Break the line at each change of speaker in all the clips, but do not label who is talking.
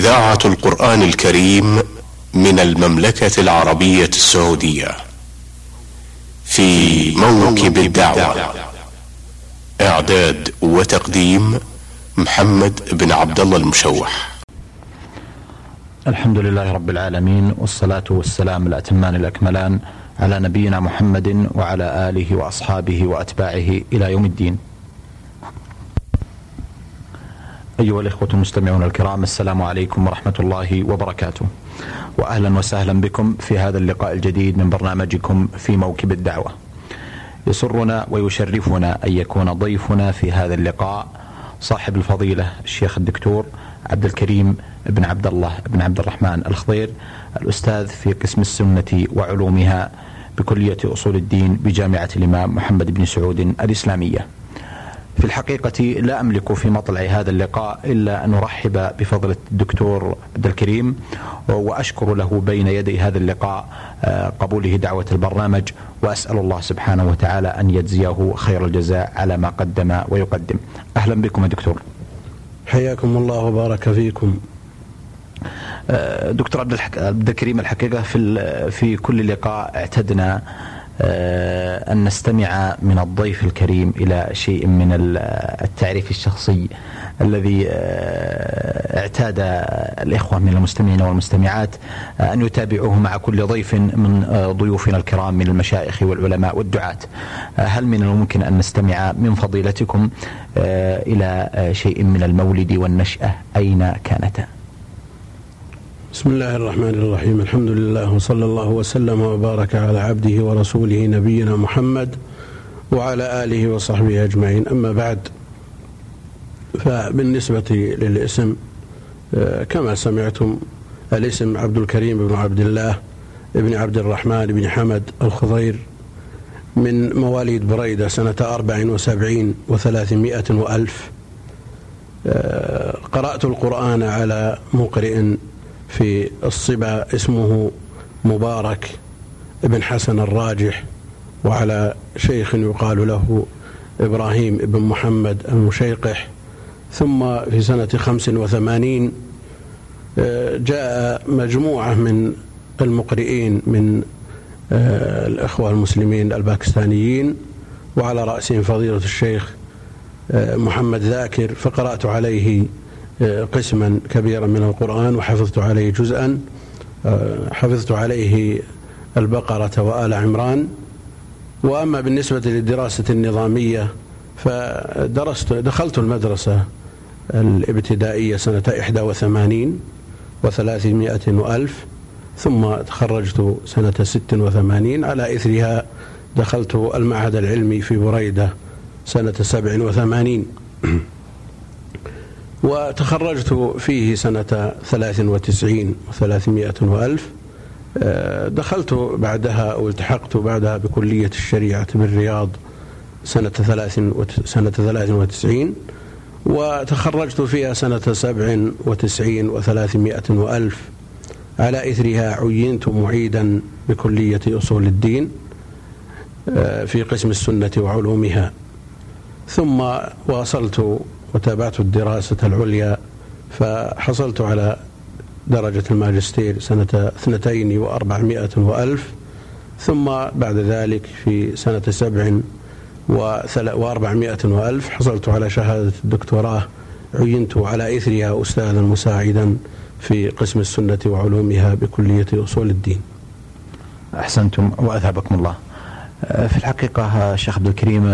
إذاعة القرآن الكريم من المملكة العربية السعودية في موكب الدعوة. إعداد وتقديم محمد بن عبد الله المشوح.
الحمد لله رب العالمين والصلاة والسلام الأتمان الأكملان على نبينا محمد وعلى آله وأصحابه وأتباعه إلى يوم الدين. أيها الإخوة المستمعون الكرام السلام عليكم ورحمة الله وبركاته. وأهلا وسهلا بكم في هذا اللقاء الجديد من برنامجكم في موكب الدعوة. يسرنا ويشرفنا أن يكون ضيفنا في هذا اللقاء صاحب الفضيلة الشيخ الدكتور عبد الكريم بن عبد الله بن عبد الرحمن الخضير الأستاذ في قسم السنة وعلومها بكلية أصول الدين بجامعة الإمام محمد بن سعود الإسلامية. في الحقيقة لا أملك في مطلع هذا اللقاء إلا أن أرحب بفضلة الدكتور عبد الكريم وأشكر له بين يدي هذا اللقاء آه، قبوله دعوة البرنامج وأسأل الله سبحانه وتعالى أن يجزيه خير الجزاء على ما قدم ويقدم. أهلا بكم يا دكتور.
حياكم الله وبارك فيكم.
آه، دكتور عبد الكريم الحقيقة في في كل لقاء اعتدنا أن نستمع من الضيف الكريم إلى شيء من التعريف الشخصي الذي آه، اعتاد الإخوة من المستمعين والمستمعات آه، أن يتابعوه مع كل ضيف من ضيوفنا الكرام من المشايخ والعلماء والدعاة هل من الممكن أن نستمع من فضيلتكم إلى شيء من المولد والنشأة أين كانتا؟
بسم الله الرحمن الرحيم الحمد لله وصلى الله وسلم وبارك على عبده ورسوله نبينا محمد وعلى آله وصحبه أجمعين أما بعد فبالنسبة للاسم كما سمعتم الاسم عبد الكريم بن عبد الله بن عبد الرحمن بن حمد الخضير من مواليد بريدة سنة أربع وسبعين وثلاثمائة وألف قرأت القرآن على مقرئ في الصبا اسمه مبارك ابن حسن الراجح وعلى شيخ يقال له إبراهيم بن محمد المشيقح. ثم في سنة خمس وثمانين آه، جاء مجموعة من المقرئين من آه، الإخوة المسلمين الباكستانيين وعلى رأسهم فضيلة الشيخ آه، محمد ذاكر فقرأت عليه قسما كبيرا من القرآن وحفظت عليه جزءا آه، حفظت عليه البقرة وآل عمران. وأما بالنسبة للدراسة النظامية فدرست دخلت المدرسة الابتدائية سنة 81 وثلاثمائة وألف ثم تخرجت سنة 86 على إثرها دخلت المعهد العلمي في بريدة سنة 87 وتخرجت فيه سنة ثلاث وتسعين وثلاثمائة وألف. آه، دخلت بعدها أو التحقت بعدها بكلية الشريعة بالرياض سنة ثلاث سنة ثلاث وتسعين. وتخرجت فيها سنة سبع وتسعين وثلاثمائة وألف. على إثرها عينت معيدا بكلية أصول الدين آه، في قسم السنة وعلومها. ثم واصلت وتابعت الدراسة العليا فحصلت على درجة الماجستير سنة اثنتين وأربعمائة وألف ثم بعد ذلك في سنة سبع وأربعمائة وألف حصلت على شهادة الدكتوراه عينت على إثرها أستاذا مساعدا في قسم السنة وعلومها بكلية أصول الدين.
أحسنتم وأثابكم الله. في الحقيقة شيخ عبد الكريم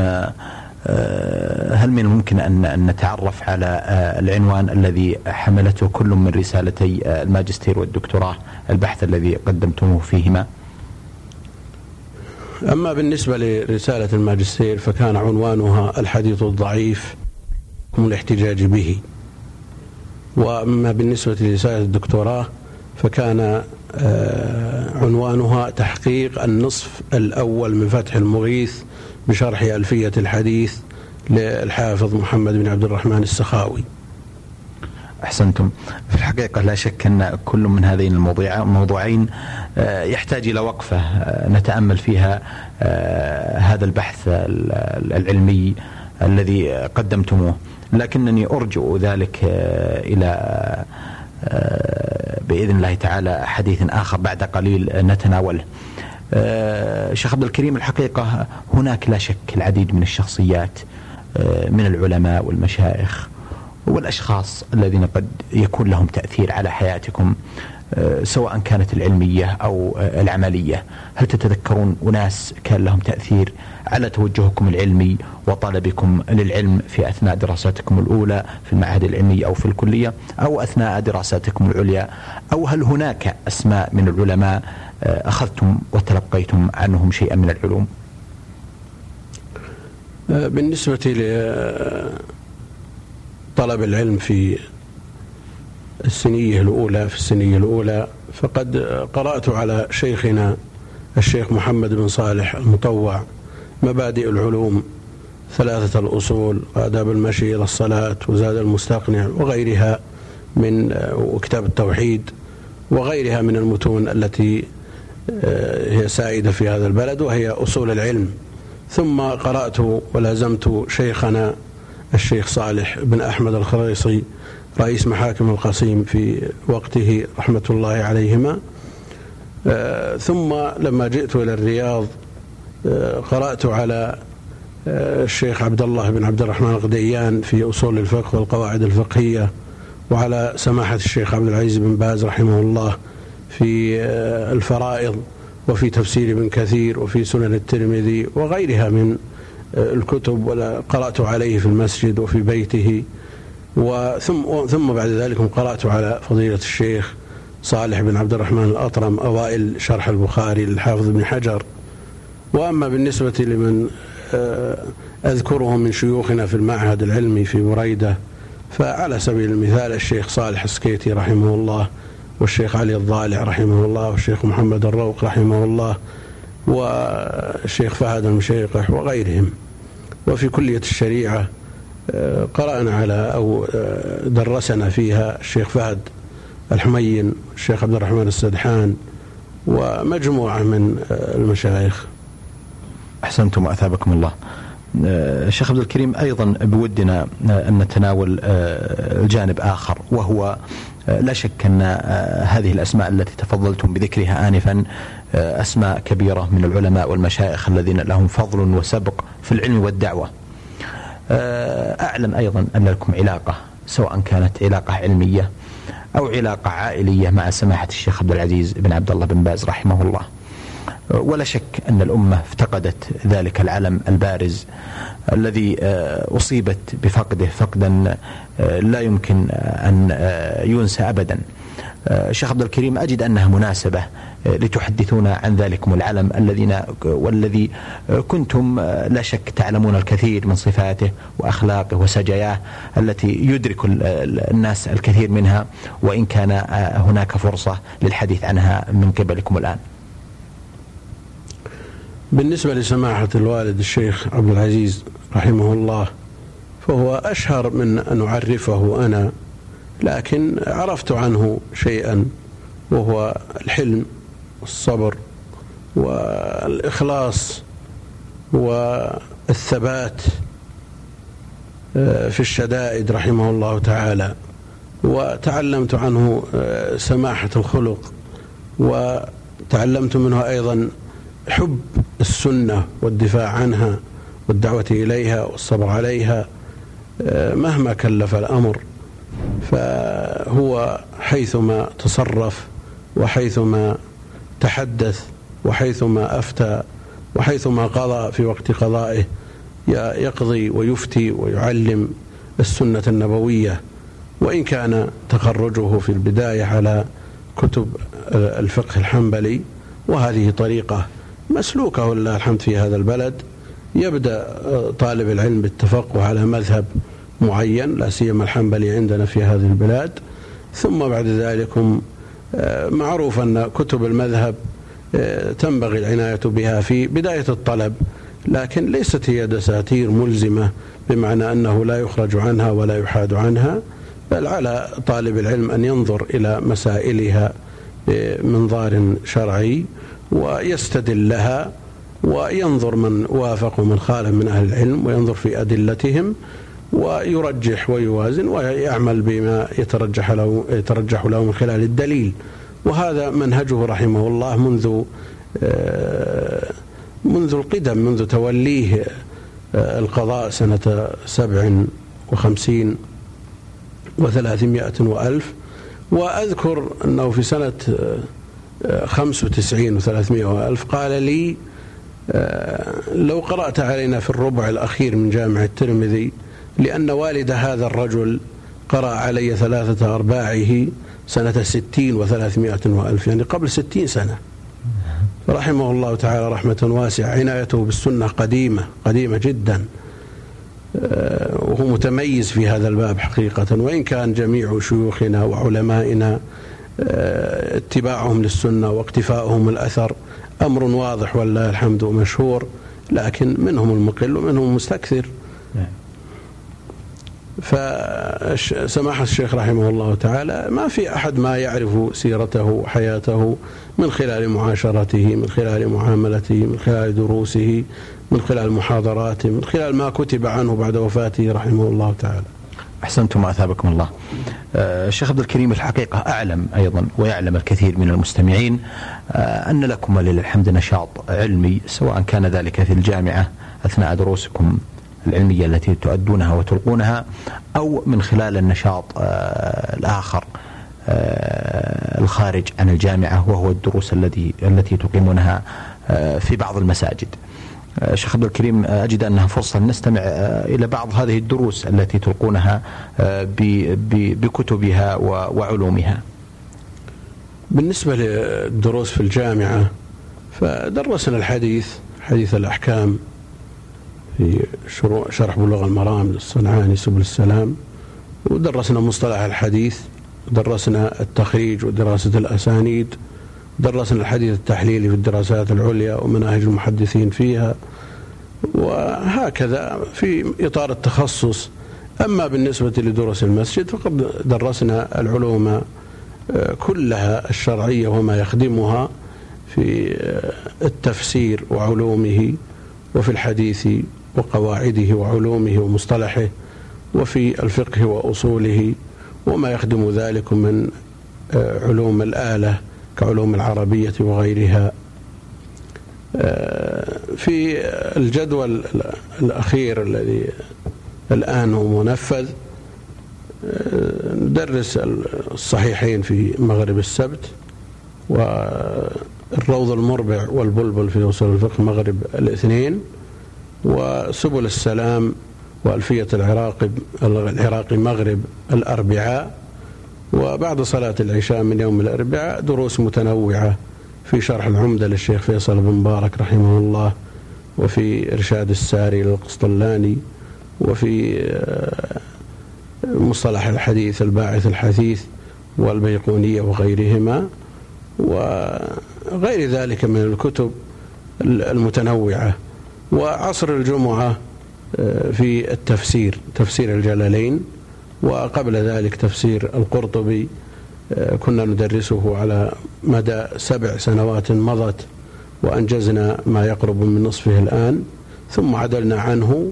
هل من الممكن أن نتعرف على آه، العنوان الذي حملته كل من رسالتي آه، الماجستير والدكتوراه البحث الذي قدمتموه فيهما؟
أما بالنسبة لرسالة الماجستير فكان عنوانها الحديث الضعيف الاحتجاج به. وأما بالنسبة لرسالة الدكتوراه فكان عنوانها تحقيق النصف الأول من فتح المغيث بشرح ألفية الحديث للحافظ محمد بن عبد الرحمن السخاوي.
أحسنتم. في الحقيقة لا شك أن كل من هذين الموضوعين آه، يحتاج إلى وقفة آه، نتأمل فيها آه، هذا البحث العلمي الذي قدمتموه. لكنني أرجو ذلك إلى بإذن الله تعالى حديث آخر بعد قليل نتناوله. آه، شيخ عبد الكريم الحقيقة هناك لا شك العديد من الشخصيات آه، من العلماء والمشايخ والأشخاص الذين قد يكون لهم تأثير على حياتكم آه، سواء كانت العلمية أو العملية، هل تتذكرون أناس كان لهم تأثير على توجهكم العلمي وطلبكم للعلم في أثناء دراساتكم الأولى في المعهد العلمي أو في الكلية أو أثناء دراساتكم العليا؟ أو هل هناك أسماء من العلماء آه، أخذتم وتلقيتم عنهم شيئا من العلوم؟
آه، بالنسبة لطلب العلم في السنية الأولى في السنية الأولى فقد قرأت على شيخنا الشيخ محمد بن صالح المطوع مبادئ العلوم ثلاثة الأصول وآداب المشي إلى الصلاة وزاد المستقنع وغيرها من وكتاب التوحيد وغيرها من المتون التي آه، هي سائدة في هذا البلد وهي أصول العلم. ثم قرأت ولازمت شيخنا الشيخ صالح بن أحمد الخريصي رئيس محاكم القصيم في وقته رحمة الله عليهما. آه، ثم لما جئت إلى الرياض آه، قرأت على آه، الشيخ عبد الله بن عبد الرحمن الغديان في أصول الفقه والقواعد الفقهية وعلى سماحة الشيخ عبد العزيز بن باز رحمه الله. في الفرائض وفي تفسير ابن كثير وفي سنن الترمذي وغيرها من الكتب قرأت عليه في المسجد وفي بيته. وثم ثم بعد ذلك قرأت على فضيلة الشيخ صالح بن عبد الرحمن الأطرم أوائل شرح البخاري للحافظ بن حجر. وأما بالنسبة لمن آه، أذكره من شيوخنا في المعهد العلمي في بريدة فعلى سبيل المثال الشيخ صالح السكيتي رحمه الله والشيخ علي الضالع رحمه الله والشيخ محمد الروق رحمه الله والشيخ فهد المشيقح وغيرهم. وفي كلية الشريعة آه، قرأنا على أو آه، درسنا فيها الشيخ فهد الحمين الشيخ عبد الرحمن السدحان ومجموعة من آه، المشايخ.
أحسنتم وأثابكم الله. الشيخ عبد الكريم أيضا بودنا أن نتناول الجانب آخر وهو لا شك أن هذه الأسماء التي تفضلتم بذكرها آنفا أسماء كبيرة من العلماء والمشايخ الذين لهم فضل وسبق في العلم والدعوة. آه، أعلم أيضا أن لكم علاقة سواء كانت علاقة علمية أو علاقة عائلية مع سماحة الشيخ عبد العزيز بن عبد الله بن باز رحمه الله. آه، ولا شك أن الأمة افتقدت ذلك العلم البارز الذي آه، أصيبت بفقده فقدا لا يمكن أن ينسى أبدا شيخ عبد الكريم أجد أنها مناسبة لتحدثونا عن ذلكم العلم الذين والذي كنتم لا شك تعلمون الكثير من صفاته وأخلاقه وسجاياه التي يدرك الناس الكثير منها وإن كان هناك فرصة للحديث عنها من قبلكم الآن.
بالنسبة لسماحة الوالد الشيخ عبد العزيز رحمه الله فهو أشهر من أن أعرفه أنا لكن عرفت عنه شيئا وهو الحلم والصبر والإخلاص والثبات آه، في الشدائد رحمه الله تعالى. وتعلمت عنه آه، سماحة الخلق وتعلمت منه أيضا حب السنة والدفاع عنها والدعوة إليها والصبر عليها آه، مهما كلف الأمر فهو حيثما تصرف وحيثما تحدث وحيثما أفتى وحيثما قضى في وقت قضائه يقضي ويفتي ويعلم السنة النبوية وإن كان تخرجه في البداية على كتب الفقه الحنبلي وهذه طريقة مسلوكة ولله الحمد في هذا البلد. يبدأ طالب العلم بالتفقه على مذهب معين لا سيما الحنبلي عندنا في هذه البلاد. ثم بعد ذلك آه، معروف أن كتب المذهب آه، تنبغي العناية بها في بداية الطلب لكن ليست هي دساتير ملزمة بمعنى أنه لا يخرج عنها ولا يحاد عنها بل على طالب العلم أن ينظر إلى مسائلها بمنظار شرعي. ويستدل لها وينظر من وافق ومن خالف من أهل العلم وينظر في أدلتهم ويرجح ويوازن ويعمل بما يترجح له يترجح له من خلال الدليل. وهذا منهجه رحمه الله منذ آه، منذ القدم منذ توليه آه، القضاء سنة سبع وخمسين وثلاثمائة وألف. وأذكر أنه في سنة آه، خمس وتسعين وثلاثمائة وألف قال لي لو قرأت علينا في الربع الأخير من جامع الترمذي لأن والد هذا الرجل قرأ علي ثلاثة أرباعه سنة ستين وثلاثمائة وألف يعني قبل ستين سنة. رحمه الله تعالى رحمة واسعة عنايته بالسنة قديمة قديمة جدا. آه، وهو متميز في هذا الباب حقيقة. وإن كان جميع شيوخنا وعلمائنا آه، اتباعهم للسنة واقتفاؤهم الأثر. أمر واضح والله الحمد ومشهور لكن منهم المقل ومنهم المستكثر. نعم. فسماحة الشيخ رحمه الله تعالى ما في أحد ما يعرف سيرته وحياته من خلال معاشرته من خلال معاملته من خلال دروسه من خلال محاضراته من خلال ما كتب عنه بعد وفاته رحمه الله تعالى.
أحسنتم وأثابكم الله. آه، الشيخ عبد الكريم الحقيقة أعلم أيضا ويعلم الكثير من المستمعين آه، أن لكم ولله الحمد نشاط علمي سواء كان ذلك في الجامعة أثناء دروسكم العلمية التي تؤدونها وتلقونها أو من خلال النشاط آه، الآخر الخارج عن الجامعة وهو الدروس التي التي تقيمونها في بعض المساجد. شيخ عبد الكريم أجد أنها فرصة نستمع إلى بعض هذه الدروس التي تلقونها بكتبها وعلومها.
بالنسبة للدروس في الجامعة فدرسنا الحديث حديث الأحكام في شرح بلوغ المرام للصنعاني سبل السلام ودرسنا مصطلح الحديث ودرسنا التخريج ودراسة الأسانيد درسنا الحديث التحليلي في الدراسات العليا ومناهج المحدثين فيها وهكذا في إطار التخصص. أما بالنسبة لدروس المسجد فقد درسنا العلوم آه، كلها الشرعية وما يخدمها في آه، التفسير وعلومه وفي الحديث وقواعده وعلومه ومصطلحه وفي الفقه وأصوله وما يخدم ذلك من آه، علوم الآلة. كعلوم العربية وغيرها. آه، في الجدول الأخير الذي الآن هو منفذ آه، ندرس الصحيحين في مغرب السبت والروض المربع والبلبل في وصول الفقه مغرب الاثنين وسبل السلام وألفية العراق العراقي مغرب الأربعاء وبعد صلاة العشاء من يوم الأربعاء دروس متنوعة في شرح العمدة للشيخ فيصل بن مبارك رحمه الله وفي إرشاد الساري للقسطلاني وفي آه، مصطلح الحديث الباعث الحثيث والبيقونية وغيرهما وغير ذلك من الكتب المتنوعة. وعصر الجمعة آه، في التفسير تفسير الجلالين وقبل ذلك تفسير القرطبي آه، كنا ندرسه على مدى سبع سنوات مضت وأنجزنا ما يقرب من نصفه الآن ثم عدلنا عنه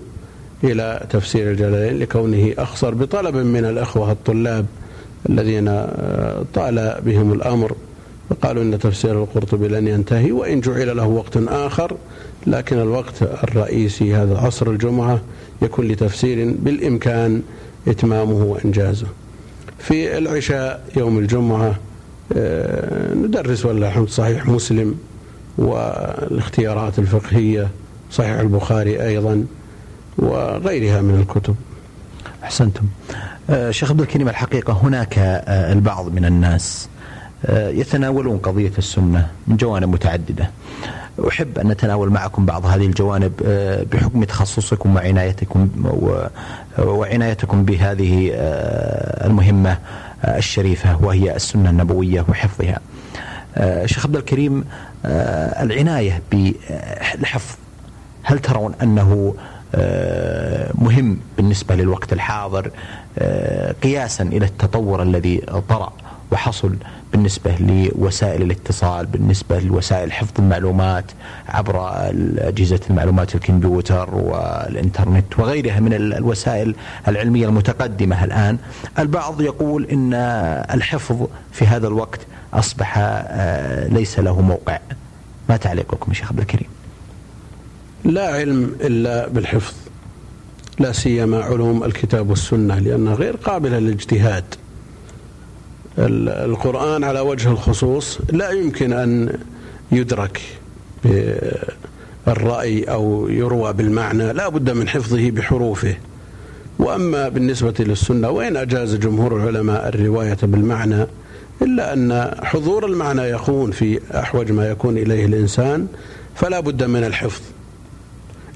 إلى تفسير الجلالين لكونه أخصر بطلب من الأخوة الطلاب الذين آه، طال بهم الأمر فقالوا إن تفسير القرطبي لن ينتهي وإن جعل له وقت آخر لكن الوقت الرئيسي هذا عصر الجمعة يكون لتفسير بالإمكان إتمامه وإنجازه. في العشاء يوم الجمعة آه، ندرس ولا الحمد صحيح مسلم والاختيارات الفقهية صحيح البخاري أيضا وغيرها من الكتب.
أحسنتم. آه، شيخ عبد الكريم الحقيقة هناك آه، البعض من الناس يتناولون قضية السنة من جوانب متعددة. أحب أن نتناول معكم بعض هذه الجوانب آه، بحكم تخصصكم وعنايتكم وعنايتكم بهذه آه، المهمة آه، الشريفة وهي السنة النبوية وحفظها. شيخ عبد الكريم العناية بالحفظ هل ترون أنه مهم بالنسبة للوقت الحاضر قياسا إلى التطور الذي طرأ وحصل بالنسبة لوسائل الاتصال بالنسبة لوسائل حفظ المعلومات عبر أجهزة المعلومات الكمبيوتر والإنترنت وغيرها من الوسائل العلمية المتقدمة الآن. البعض يقول إن الحفظ في هذا الوقت أصبح آه، ليس له موقع. ما تعليقكم شيخ عبد الكريم؟
لا علم إلا بالحفظ لا سيما علوم الكتاب والسنة لأنها غير قابلة للاجتهاد. القرآن على وجه الخصوص لا يمكن أن يدرك بالرأي أو يروى بالمعنى لا بد من حفظه بحروفه. وأما بالنسبة للسنة وإن أجاز جمهور العلماء الرواية بالمعنى إلا أن حضور المعنى يكون في أحوج ما يكون إليه الإنسان فلا بد من الحفظ.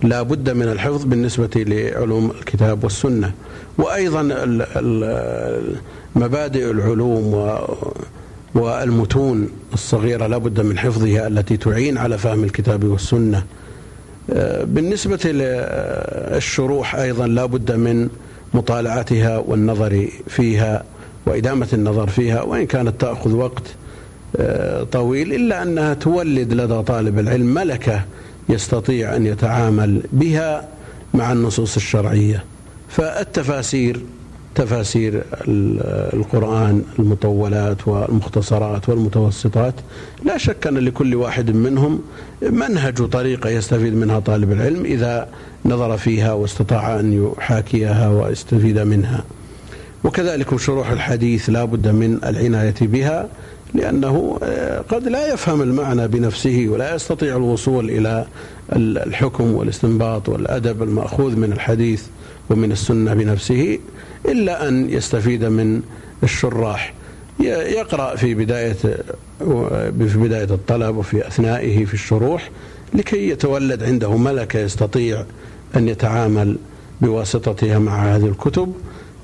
لا بد من الحفظ بالنسبة لعلوم الكتاب والسنة وأيضا مبادئ العلوم والمتون الصغيرة لا بد من حفظها التي تعين على فهم الكتاب والسنة. بالنسبة للشروح أيضا لا بد من مطالعتها والنظر فيها وإدامة النظر فيها وإن كانت تأخذ وقت طويل إلا أنها تولد لدى طالب العلم ملكة يستطيع أن يتعامل بها مع النصوص الشرعية. فالتفاسير تفاسير القرآن المطولات والمختصرات والمتوسطات لا شك أن لكل واحد منهم منهج وطريقة يستفيد منها طالب العلم إذا نظر فيها واستطاع أن يحاكيها ويستفيد منها. وكذلك شروح الحديث لا بد من العناية بها لأنه آه، قد لا يفهم المعنى بنفسه ولا يستطيع الوصول إلى الحكم والاستنباط والأدب المأخوذ من الحديث ومن السنة بنفسه إلا أن يستفيد من الشراح. يقرأ في بداية في بداية الطلب وفي أثنائه في الشروح لكي يتولد عنده ملكة يستطيع أن يتعامل بواسطتها مع هذه الكتب.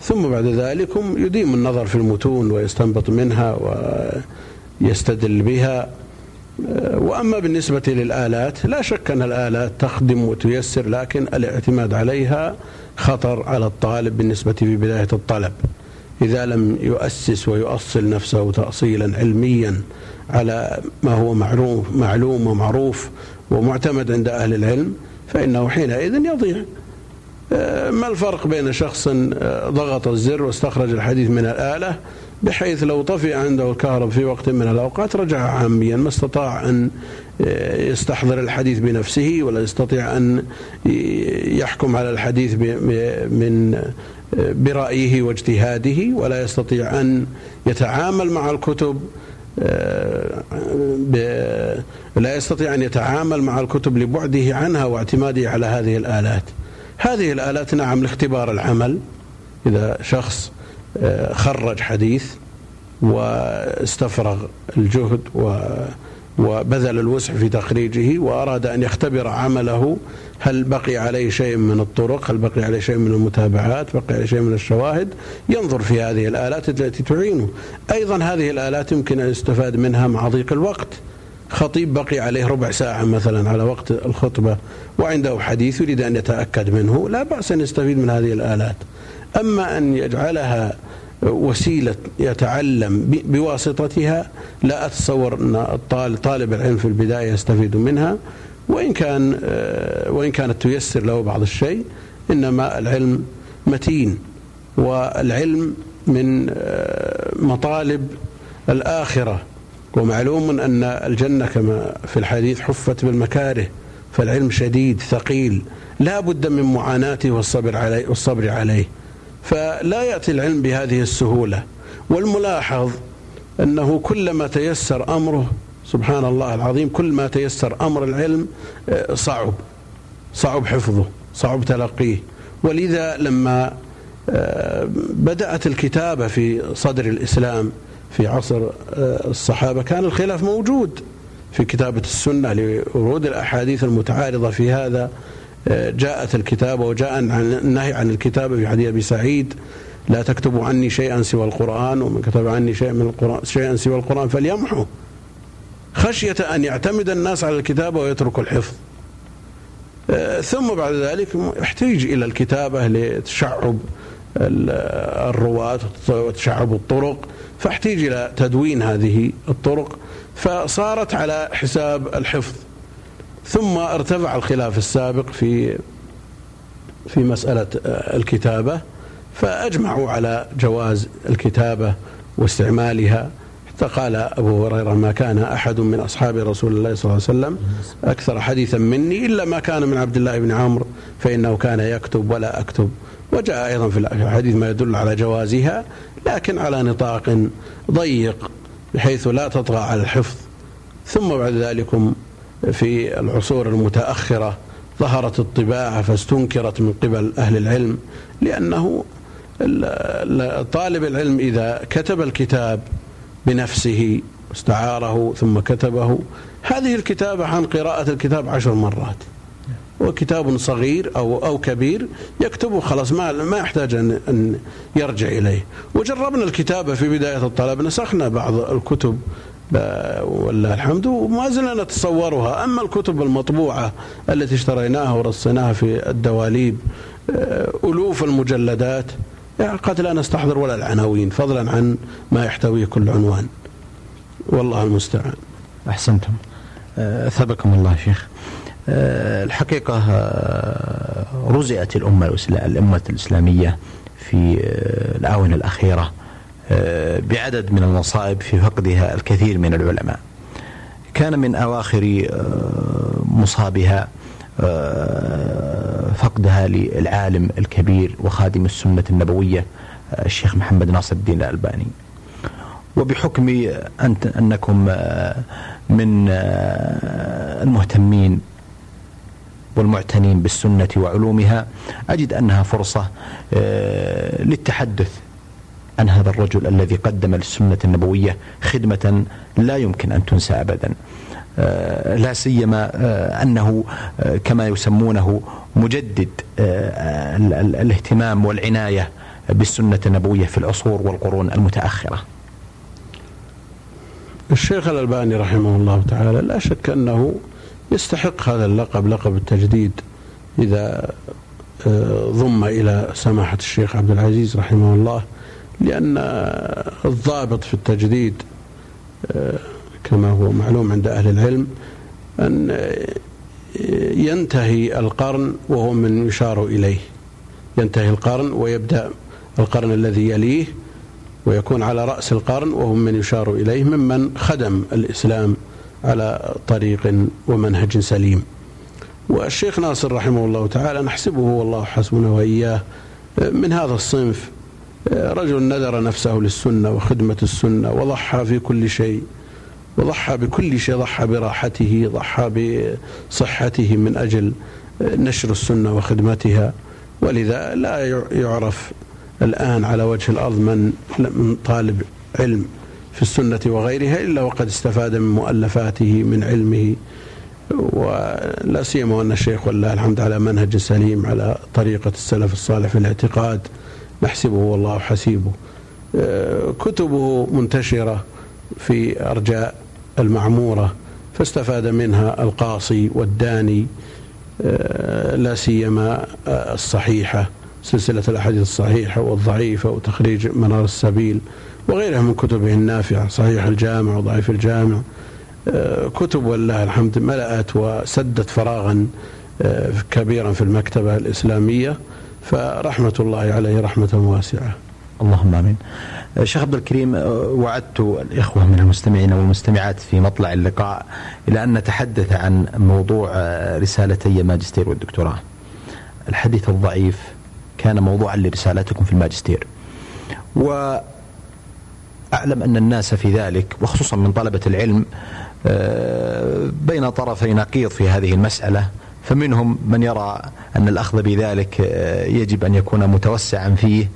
ثم بعد ذلك يديم النظر في المتون ويستنبط منها ويستدل بها. وأما بالنسبة للآلات لا شك أن الآلات تخدم وتيسر لكن الاعتماد عليها خطر على الطالب بالنسبة في بداية الطلب. إذا لم يؤسس ويؤصل نفسه تاصيلا علميا على ما هو معروف معلوم ومعروف ومعتمد عند أهل العلم فإنه حينئذ يضيع. ما الفرق بين شخص آه، ضغط الزر واستخرج الحديث من الآلة بحيث لو طفئ عنده الكهرب في وقت من الأوقات رجع عاميا ما استطاع أن آه، يستحضر الحديث بنفسه ولا يستطيع أن يحكم على الحديث من برأيه واجتهاده ولا يستطيع أن يتعامل مع الكتب لا يستطيع أن يتعامل مع الكتب لبعده عنها واعتماده على هذه الآلات. هذه الآلات نعم لاختبار العمل. إذا شخص آه، خرج حديث واستفرغ الجهد وبذل الوسع في تخريجه وأراد أن يختبر عمله هل بقي عليه شيء من الطرق؟ هل بقي عليه شيء من المتابعات؟ بقي عليه شيء من الشواهد؟ ينظر في هذه الآلات التي تعينه. أيضا هذه الآلات يمكن أن يستفاد منها مع ضيق الوقت. خطيب بقي عليه ربع ساعة مثلا على وقت الخطبة وعنده حديث يريد أن يتأكد منه لا بأس أن يستفيد من هذه الآلات. أما أن يجعلها وسيلة يتعلم بواسطتها لا أتصور أن طالب العلم في البداية يستفيد منها. وإن كان آه، وإن كانت تيسر له بعض الشيء إنما العلم متين. والعلم من آه، مطالب الآخرة. ومعلوم أن الجنة كما في الحديث حفت بالمكاره فالعلم شديد ثقيل لا بد من معاناته والصبر عليه والصبر عليه. فلا يأتي العلم بهذه السهولة. والملاحظ أنه كلما تيسر أمره سبحان الله العظيم كل ما تيسر أمر العلم آه، صعب. صعب حفظه صعب تلقيه. ولذا لما آه، بدأت الكتابة في صدر الإسلام في عصر آه، الصحابة. كان الخلاف موجود في كتابة السنة لورود الأحاديث المتعارضة في هذا. آه، جاءت الكتابة وجاء النهي عن الكتابة في حديث أبي سعيد لا تكتبوا عني شيئا سوى القرآن ومن كتب عني شيئا من القرآن شيئا سوى القرآن فليمحو. خشية أن يعتمد الناس على الكتابة ويتركوا الحفظ. آه، ثم بعد ذلك احتيج إلى الكتابة لتشعب الرواة وتشعب الطرق فاحتيج إلى تدوين هذه الطرق. فصارت على حساب الحفظ. ثم ارتفع الخلاف السابق في في مسألة الكتابة فأجمعوا على جواز الكتابة واستعمالها. حتى قال أبو هريرة ما كان أحد من أصحاب رسول الله صلى الله عليه وسلم أكثر حديثا مني إلا ما كان من عبد الله بن عمرو فإنه كان يكتب ولا أكتب. وجاء أيضا في الحديث ما يدل على جوازها لكن على نطاق ضيق بحيث لا تطغى على الحفظ. ثم بعد ذلك في العصور المتأخرة ظهرت الطباعة فاستنكرت من قبل أهل العلم لأنه طالب العلم إذا كتب الكتاب بنفسه استعاره ثم كتبه هذه الكتابة عن قراءة الكتاب عشر مرات. وكتاب صغير أو أو كبير يكتبه خلاص ما ما يحتاج أن أن يرجع إليه. وجربنا الكتابة في بداية الطلب نسخنا بعض الكتب ولله الحمد وما زلنا نتصورها. أما الكتب المطبوعة التي اشتريناها ورصيناها في الدواليب آه، ألوف المجلدات يعني قد لا نستحضر ولا العناوين فضلا عن ما يحتويه كل عنوان. والله المستعان.
أحسنتم. آه، أثابكم الله شيخ. الحقيقة رزئت الأمة الأمة الإسلامية في الآونة الأخيرة آه، بعدد من المصائب في فقدها الكثير من العلماء. كان من أواخر آه، مصابها آه، فقدها للعالم الكبير وخادم السنة النبوية الشيخ محمد ناصر الدين الألباني. وبحكم أنكم من المهتمين والمعتنين بالسنة وعلومها أجد أنها فرصة للتحدث عن هذا الرجل الذي قدم للسنة النبوية خدمة لا يمكن أن تنسى أبدا. آه، لا سيما آه، أنه آه، كما يسمونه مجدد الاهتمام والعناية بالسنة النبوية في العصور والقرون المتأخرة.
الشيخ الألباني رحمه الله تعالى لا شك أنه يستحق هذا اللقب لقب التجديد إذا ضم إلى سماحة الشيخ عبد العزيز رحمه الله لأن الضابط في التجديد آه، كما هو معلوم عند أهل العلم أن ينتهي القرن وهو من يشار إليه. ينتهي القرن ويبدأ القرن الذي يليه ويكون على رأس القرن وهم من يشار إليه ممن خدم الإسلام على طريق ومنهج سليم. والشيخ ناصر رحمه الله تعالى نحسبه والله حسبنا وإياه من هذا الصنف رجل نذر نفسه للسنة وخدمة السنة وضحى في كل شيء وضحى بكل شيء ضحى براحته ضحى بصحته من أجل نشر السنة وخدمتها. ولذا لا يعرف الآن على وجه الأرض من طالب علم. في السنة وغيرها إلا وقد استفاد من مؤلفاته من علمه ولا سيما أن الشيخ والله الحمد على منهج سليم على طريقة السلف الصالح في الاعتقاد نحسبه والله حسيبه. آه، كتبه منتشرة في أرجاء المعمورة فاستفاد منها القاصي والداني آه، لا سيما آه، الصحيحة سلسلة الأحاديث الصحيحة والضعيفة وتخريج منار السبيل. وغيرها من كتبه النافعة صحيح الجامع وضعيف الجامع كتب والله الحمد ملأت وسدت فراغا كبيرا في المكتبة الإسلامية فرحمة الله عليه رحمة واسعة
اللهم آمين. شيخ عبد الكريم وعدت الإخوة من المستمعين والمستمعات في مطلع اللقاء إلى أن نتحدث عن موضوع رسالتي الماجستير والدكتوراه. الحديث الضعيف كان موضوعا لرسالتكم في الماجستير. واعلم أن الناس في ذلك وخصوصا من طلبة العلم بين طرفي نقيض في هذه المسألة. فمنهم من يرى أن الأخذ بذلك آه، يجب أن يكون متوسعا فيه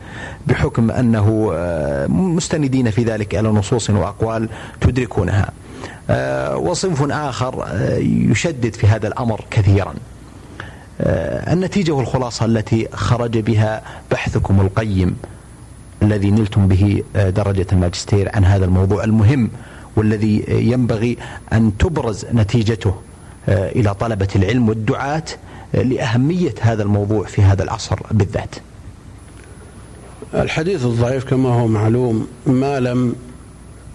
بحكم أنه آه، مستندين في ذلك إلى نصوص وأقوال تدركونها. آه، وصنف آخر يشدد في هذا الأمر كثيرا. النتيجة والخلاصة التي خرج بها بحثكم القيم. الذي نلتم به درجة الماجستير عن هذا الموضوع المهم والذي ينبغي أن تبرز نتيجته آه، إلى طلبة العلم والدعاة آه، لأهمية هذا الموضوع في هذا العصر بالذات.
الحديث الضعيف كما هو معلوم ما لم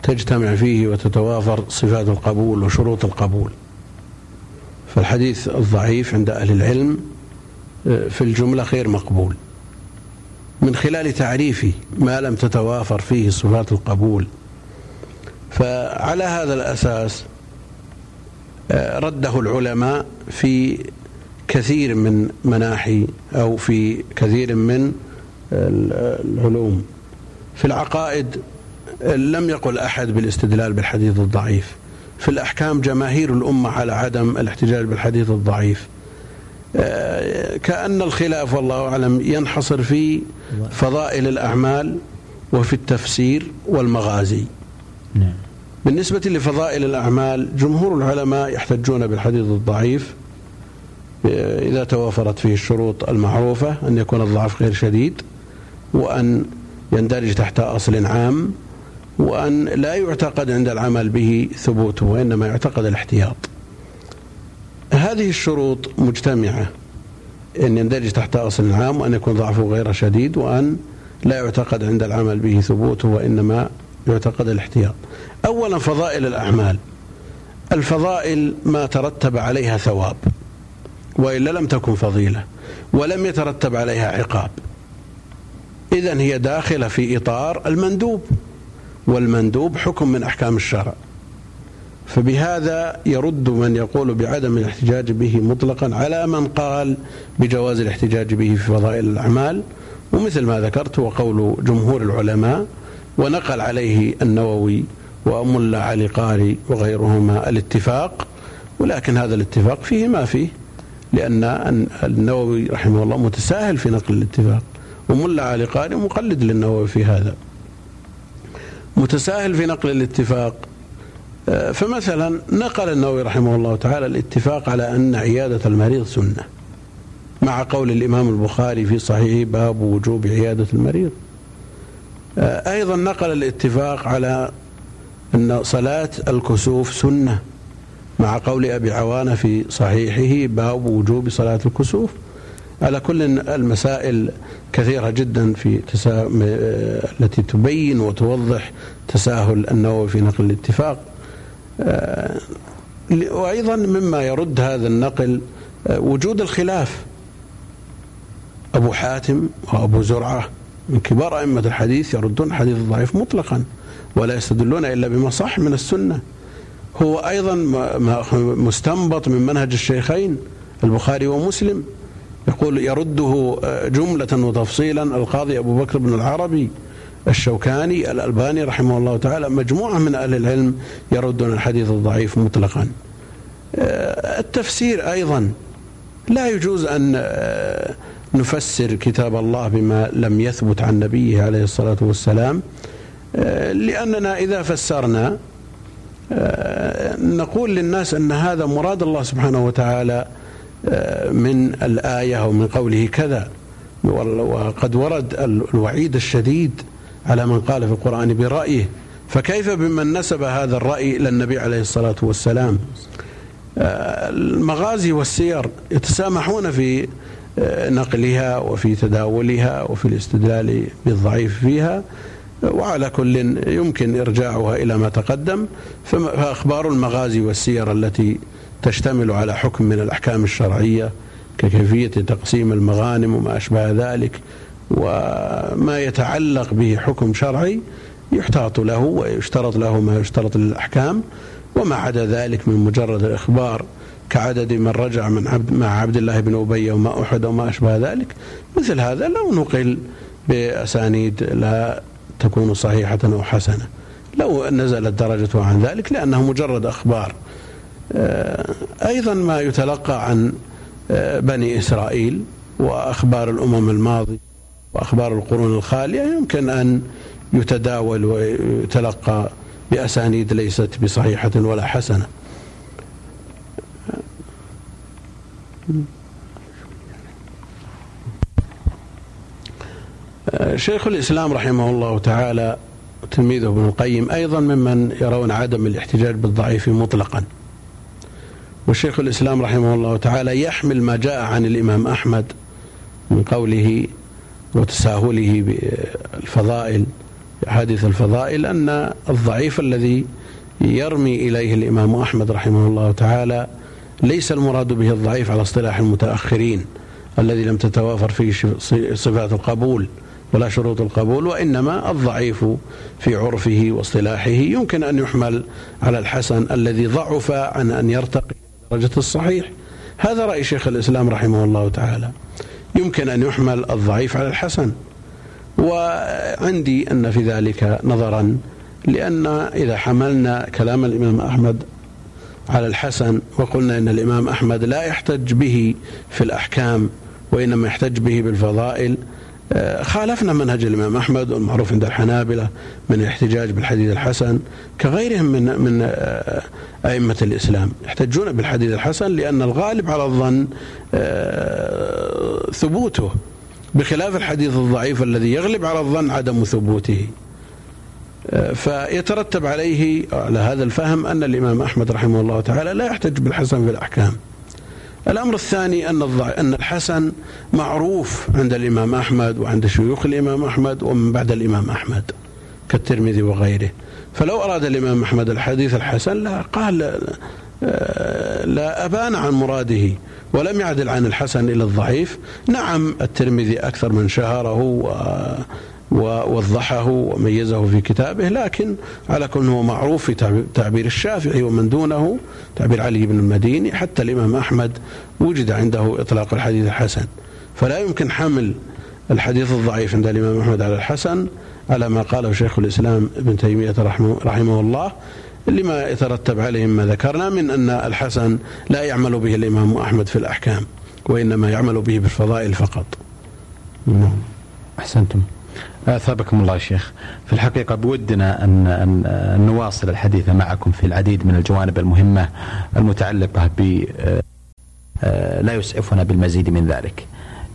تجتمع فيه وتتوافر صفات القبول وشروط القبول. فالحديث الضعيف عند أهل العلم آه، في الجملة غير مقبول. من خلال تعريفه ما لم تتوافر فيه صفات القبول. فعلى هذا الأساس آه، رده العلماء في كثير من مناحي أو في كثير من العلوم. في العقائد لم يقل أحد بالاستدلال بالحديث الضعيف. في الأحكام جماهير الأمة على عدم الاحتجاج بالحديث الضعيف. كأن الخلاف والله أعلم ينحصر في فضائل الأعمال وفي التفسير والمغازي. نعم. بالنسبة لفضائل الأعمال جمهور العلماء يحتجون بالحديث الضعيف. إذا توافرت فيه الشروط المعروفة أن يكون الضعف غير شديد وأن يندرج تحت أصل عام وأن لا يعتقد عند العمل به ثبوته وإنما يعتقد الاحتياط. هذه الشروط مجتمعة أن يندرج تحت أصل عام وأن يكون ضعفه غير شديد وأن لا يعتقد عند العمل به ثبوته وإنما يعتقد الاحتياط. أولا فضائل الأعمال. الفضائل ما ترتب عليها ثواب وإلا لم تكن فضيلة ولم يترتب عليها عقاب. إذا هي داخلة في إطار المندوب والمندوب حكم من أحكام الشرع. فبهذا يرد من يقول بعدم الاحتجاج به مطلقا على من قال بجواز الاحتجاج به في فضائل الأعمال. ومثل ما ذكرت وقول جمهور العلماء ونقل عليه النووي وملا علي قاري وغيرهما الاتفاق. ولكن هذا الاتفاق فيه ما فيه لأن النووي رحمه الله متساهل في نقل الاتفاق. وملا علي قاري مقلد للنووي في هذا. متساهل في نقل الاتفاق. فمثلا نقل النووي رحمه الله تعالى الاتفاق على أن عيادة المريض سنة مع قول الإمام البخاري في صحيح باب وجوب عيادة المريض. آه، أيضا نقل الاتفاق على أن صلاة الكسوف سنة مع قول أبي عوانة في صحيحه باب وجوب صلاة الكسوف. على كل المسائل كثيرة جدا في تسا... التي تبين وتوضح تساهل النووي في نقل الاتفاق. آه، وأيضا مما يرد هذا النقل آه، وجود الخلاف. أبو حاتم وأبو زرعة من كبار أئمة الحديث يردون الحديث الضعيف مطلقا ولا يستدلون إلا بما صح من السنة. هو أيضا مستنبط من منهج الشيخين البخاري ومسلم. يقول يرده آه، جملة وتفصيلا القاضي أبو بكر بن العربي. الشوكاني الألباني رحمه الله تعالى مجموعة من أهل العلم يردون الحديث الضعيف مطلقا. آه، التفسير أيضا. لا يجوز أن آه، نفسر كتاب الله بما لم يثبت عن نبيه عليه الصلاة والسلام لأننا إذا فسرنا نقول للناس أن هذا مراد الله سبحانه وتعالى من الآية أو من قوله كذا. وقد ورد الوعيد الشديد على من قال في القرآن برأيه. فكيف بمن نسب هذا الرأي إلى النبي عليه الصلاة والسلام؟ المغازي والسير يتسامحون في نقلها وفي تداولها وفي الاستدلال بالضعيف فيها وعلى كل يمكن إرجاعها إلى ما تقدم. فأخبار المغازي والسير التي تشتمل على حكم من الأحكام الشرعية ككيفية تقسيم المغانم وما أشبه ذلك وما يتعلق به حكم شرعي يحتاط له ويشترط له ما يشترط للأحكام. وما عدا ذلك من مجرد الإخبار كعدد من رجع من عبد مع عبد الله بن أبي وما أحد وما أشبه ذلك. مثل هذا لو نقل بأسانيد لا تكون صحيحة أو حسنة. لو نزلت درجته عن ذلك لأنه مجرد أخبار. آه، أيضا ما يتلقى عن آه، بني إسرائيل وأخبار الأمم الماضية. وأخبار القرون الخالية يمكن أن يتداول ويتلقى بأسانيد ليست بصحيحة ولا حسنة. شيخ الإسلام رحمه الله تعالى تلميذه ابن القيم أيضا ممن يرون عدم الاحتجاج بالضعيف مطلقا. وشيخ الإسلام رحمه الله تعالى يحمل ما جاء عن الإمام أحمد من قوله وتساهله بالفضائل أحاديث الفضائل أن الضعيف الذي يرمي إليه الإمام أحمد رحمه الله تعالى ليس المراد به الضعيف على اصطلاح المتأخرين الذي لم تتوافر فيه صفات القبول ولا شروط القبول وإنما الضعيف في عرفه واصطلاحه يمكن أن يحمل على الحسن الذي ضعف عن أن يرتقي درجة الصحيح. هذا رأي شيخ الإسلام رحمه الله تعالى. يمكن أن يحمل الضعيف على الحسن. وعندي أن في ذلك نظرا لأن إذا حملنا كلام الإمام أحمد على الحسن وقلنا إن الإمام أحمد لا يحتج به في الأحكام وإنما يحتج به بالفضائل خالفنا منهج الإمام أحمد والمعروف عند الحنابلة من الاحتجاج بالحديث الحسن كغيرهم من من آه، أئمة الإسلام. يحتجون بالحديث الحسن لأن الغالب على الظن آه، ثبوته بخلاف الحديث الضعيف الذي يغلب على الظن عدم ثبوته. فيترتب عليه على هذا الفهم أن الإمام أحمد رحمه الله تعالى لا يحتج بالحسن في الأحكام. الأمر الثاني أن أن الحسن معروف عند الإمام أحمد وعند شيوخ الإمام أحمد ومن بعد الإمام أحمد كالترمذي وغيره. فلو أراد الإمام أحمد الحديث الحسن لا قال لا أبان عن مراده ولم يعدل عن الحسن إلى الضعيف. نعم الترمذي أكثر من شهره ووضحه وميزه في كتابه لكن على كون هو معروف في تعبير الشافعي ومن دونه تعبير علي بن المديني حتى الإمام أحمد وجد عنده إطلاق الحديث الحسن. فلا يمكن حمل الحديث الضعيف عند الإمام أحمد على الحسن على ما قاله شيخ الإسلام ابن تيمية رحمه, رحمه الله لما يترتب عليه ما ذكرنا من أن الحسن لا يعمل به الإمام أحمد في الأحكام وإنما يعمل به بالفضائل فقط.
نعم. أحسنتم. أثابكم الله شيخ. في الحقيقة بودنا ان ان نواصل الحديث معكم في العديد من الجوانب المهمة المتعلقة ب آه، لا يسعفنا بالمزيد من ذلك.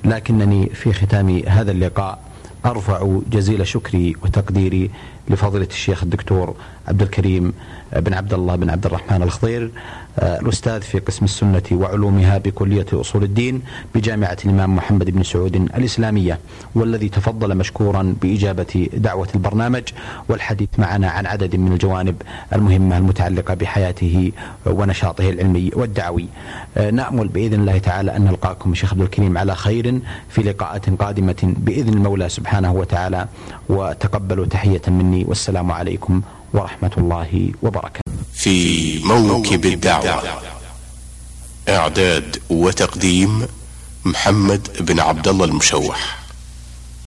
لكنني في ختام هذا اللقاء أرفع جزيل شكري وتقديري لفضيلة الشيخ الدكتور عبد الكريم بن عبد الله بن عبد الرحمن الخضير آه، الأستاذ في قسم السنة وعلومها بكلية أصول الدين بجامعة الإمام محمد بن سعود الإسلامية والذي تفضل مشكورا بإجابة دعوة البرنامج والحديث معنا عن عدد من الجوانب المهمة المتعلقة بحياته ونشاطه العلمي والدعوي. آه، نأمل بإذن الله تعالى أن نلقاكم شيخ عبد الكريم على خير في لقاءات قادمة بإذن المولى سبحانه وتعالى. وتقبلوا تحية مني والسلام عليكم ورحمة الله وبركاته.
في موكب الدعوة إعداد وتقديم محمد بن عبد الله المشوح.